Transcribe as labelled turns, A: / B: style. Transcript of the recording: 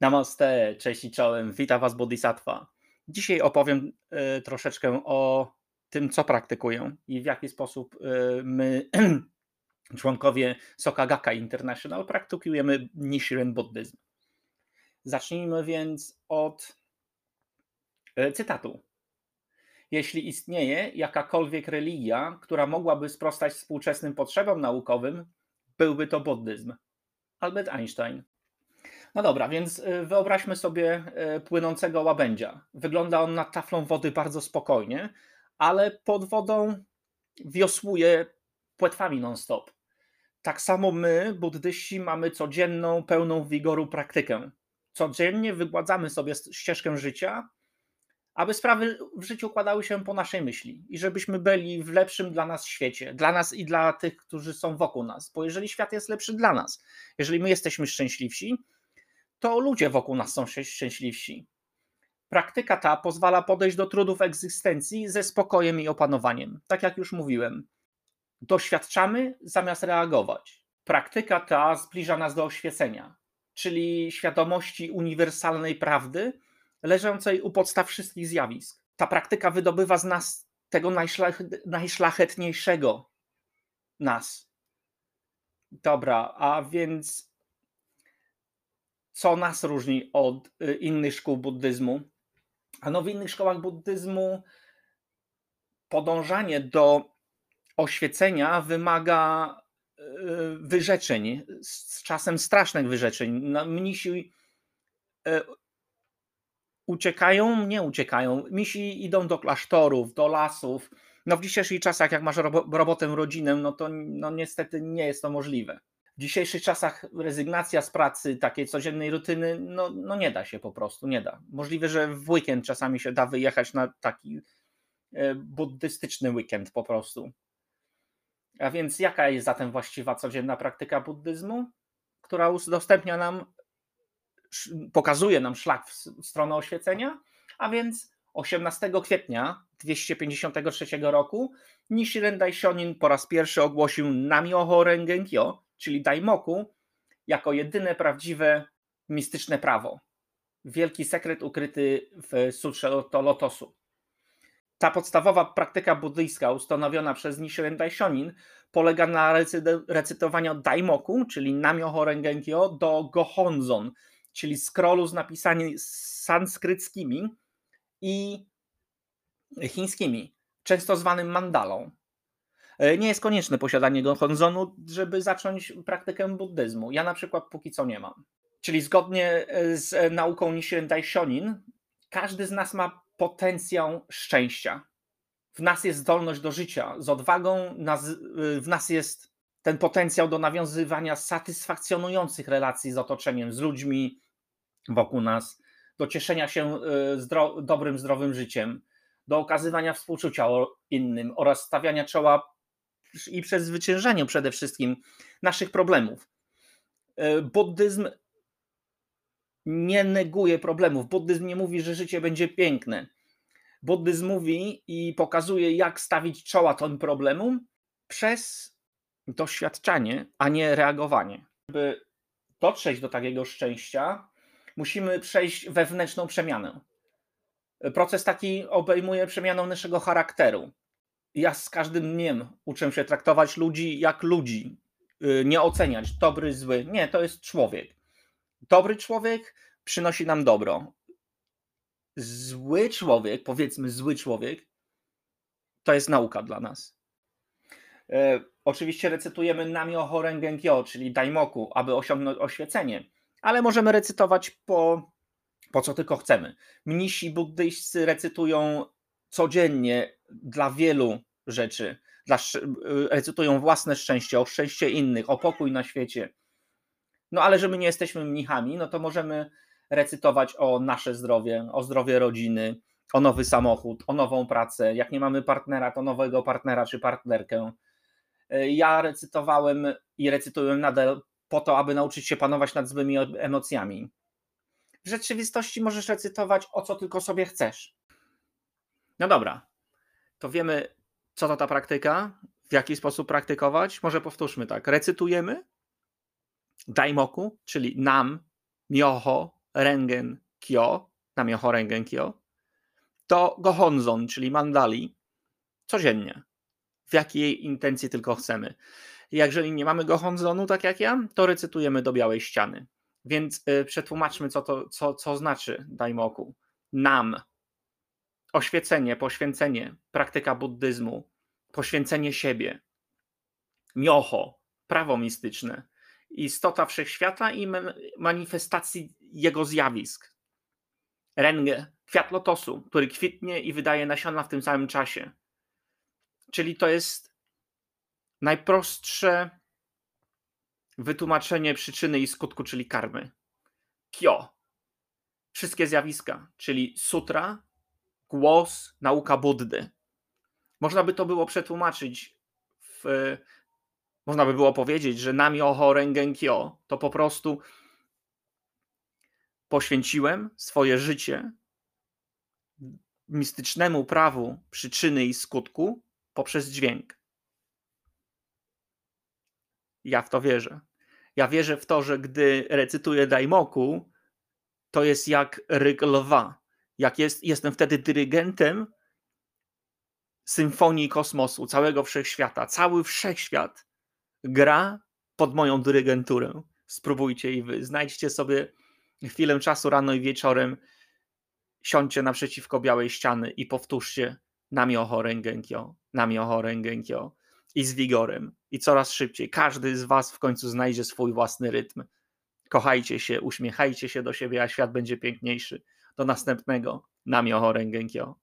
A: Namaste, cześć i czołem, witam Was Bodhisattva. Dzisiaj opowiem y, troszeczkę o tym, co praktykuję i w jaki sposób y, my, członkowie Sokagaka International, praktykujemy Nichiren buddyzm. Zacznijmy więc od y, cytatu. Jeśli istnieje jakakolwiek religia, która mogłaby sprostać współczesnym potrzebom naukowym, byłby to buddyzm. Albert Einstein. No dobra, więc y, wyobraźmy sobie y, płynącego łabędzia. Wygląda on nad taflą wody bardzo spokojnie, ale pod wodą wiosłuje płetwami non-stop. Tak samo my, buddyści, mamy codzienną, pełną wigoru praktykę. Codziennie wygładzamy sobie ścieżkę życia, aby sprawy w życiu układały się po naszej myśli i żebyśmy byli w lepszym dla nas świecie, dla nas i dla tych, którzy są wokół nas. Bo jeżeli świat jest lepszy dla nas, jeżeli my jesteśmy szczęśliwsi, to ludzie wokół nas są szczęśliwsi. Praktyka ta pozwala podejść do trudów egzystencji ze spokojem i opanowaniem. Tak jak już mówiłem, doświadczamy zamiast reagować. Praktyka ta zbliża nas do oświecenia, czyli świadomości uniwersalnej prawdy leżącej u podstaw wszystkich zjawisk. Ta praktyka wydobywa z nas tego najszlach, najszlachetniejszego nas. Dobra, a więc co nas różni od y, innych szkół buddyzmu? Ano w innych szkołach buddyzmu podążanie do oświecenia wymaga y, wyrzeczeń, z czasem strasznych wyrzeczeń. Mnisi y, uciekają, nie uciekają. Misi idą do klasztorów, do lasów. No w dzisiejszych czasach, jak masz robotę, rodzinę, no to no niestety nie jest to możliwe w dzisiejszych czasach rezygnacja z pracy, takiej codziennej rutyny, no, no nie da się po prostu, nie da. Możliwe, że w weekend czasami się da wyjechać na taki e, buddystyczny weekend po prostu. A więc jaka jest zatem właściwa codzienna praktyka buddyzmu, która udostępnia nam, pokazuje nam szlak w stronę oświecenia? A więc 18 kwietnia 253 roku Nichiren Daishonin po raz pierwszy ogłosił Namyoho Rengenkyo, czyli Daimoku, jako jedyne prawdziwe mistyczne prawo. Wielki sekret ukryty w Sutrze to Lotosu. Ta podstawowa praktyka buddyjska ustanowiona przez Nichiren Daishonin polega na recytowaniu Daimoku, czyli Namyoho Rengenkyo, do Gohonzon, czyli scrollu z napisami sanskryckimi i chińskimi, często zwanym mandalą. E, nie jest konieczne posiadanie gohonzonu, żeby zacząć praktykę buddyzmu. Ja na przykład póki co nie mam. Czyli zgodnie e, z nauką Nichiren Daishonin, każdy z nas ma potencjał szczęścia. W nas jest zdolność do życia z odwagą, e, w nas jest ten potencjał do nawiązywania satysfakcjonujących relacji z otoczeniem, z ludźmi wokół nas, do cieszenia się zdro dobrym, zdrowym życiem, do okazywania współczucia innym oraz stawiania czoła i przezwyciężaniu przede wszystkim naszych problemów. E, buddyzm nie neguje problemów. Buddyzm nie mówi, że życie będzie piękne. Buddyzm mówi i pokazuje, jak stawić czoła tym problemom przez doświadczanie, a nie reagowanie. Żeby dotrzeć do takiego szczęścia, musimy przejść wewnętrzną przemianę. Proces taki obejmuje przemianę naszego charakteru, ja z każdym dniem uczę się traktować ludzi jak ludzi, y, nie oceniać dobry, zły. Nie, to jest człowiek. Dobry człowiek przynosi nam dobro. Zły człowiek, powiedzmy zły człowiek, to jest nauka dla nas. E, oczywiście recytujemy Namio Rengenkyo, czyli Daimoku, aby osiągnąć oświecenie, ale możemy recytować po, po co tylko chcemy. Mnisi buddyjscy recytują codziennie dla wielu rzeczy, dla, y, recytują własne szczęście, o szczęście innych, o pokój na świecie. No ale że my nie jesteśmy mnichami, no to możemy recytować o nasze zdrowie, o zdrowie rodziny, o nowy samochód, o nową pracę. Jak nie mamy partnera, to nowego partnera czy partnerkę. Y, ja recytowałem i recytuję nadal po to, aby nauczyć się panować nad złymi emocjami. W rzeczywistości możesz recytować o co tylko sobie chcesz. No dobra, to wiemy, co to ta praktyka, w jaki sposób praktykować. Może powtórzmy tak. Recytujemy daimoku, czyli nam, mioho, Rengen Kyo, Namyoho Rengen Kyo, to Gohonzon, czyli mandali, codziennie, w jakiej intencji tylko chcemy. Jeżeli nie mamy Gohonzonu, tak jak ja, to recytujemy do białej ściany. Więc y, przetłumaczmy, co to co, co znaczy Daimoku. Nam. Oświecenie, poświęcenie, praktyka buddyzmu, poświęcenie siebie. Mioho, prawo mistyczne, istota wszechświata i manifestacji jego zjawisk. Renge, kwiat lotosu, który kwitnie i wydaje nasiona w tym samym czasie. Czyli to jest najprostsze wytłumaczenie przyczyny i skutku, czyli karmy. Kyo. Wszystkie zjawiska, czyli sutra, głos, nauka Buddy. Można by to było przetłumaczyć w, można by było powiedzieć, że Nami Oho Rengen Kyo to po prostu poświęciłem swoje życie mistycznemu prawu przyczyny i skutku poprzez dźwięk. Ja w to wierzę. Ja wierzę w to, że gdy recytuję Daimoku, to jest jak ryk lwa. Jak jest, jestem wtedy dyrygentem symfonii kosmosu, całego wszechświata. Cały wszechświat gra pod moją dyrygenturę. Spróbujcie i wy. Znajdźcie sobie chwilę czasu rano i wieczorem. Siądźcie naprzeciwko białej ściany i powtórzcie Namyoho Rengenkyo, Namyoho Rengenkyo i z wigorem i coraz szybciej. Każdy z was w końcu znajdzie swój własny rytm. Kochajcie się, uśmiechajcie się do siebie, a świat będzie piękniejszy. Do następnego. Namyoho Rengenkyo.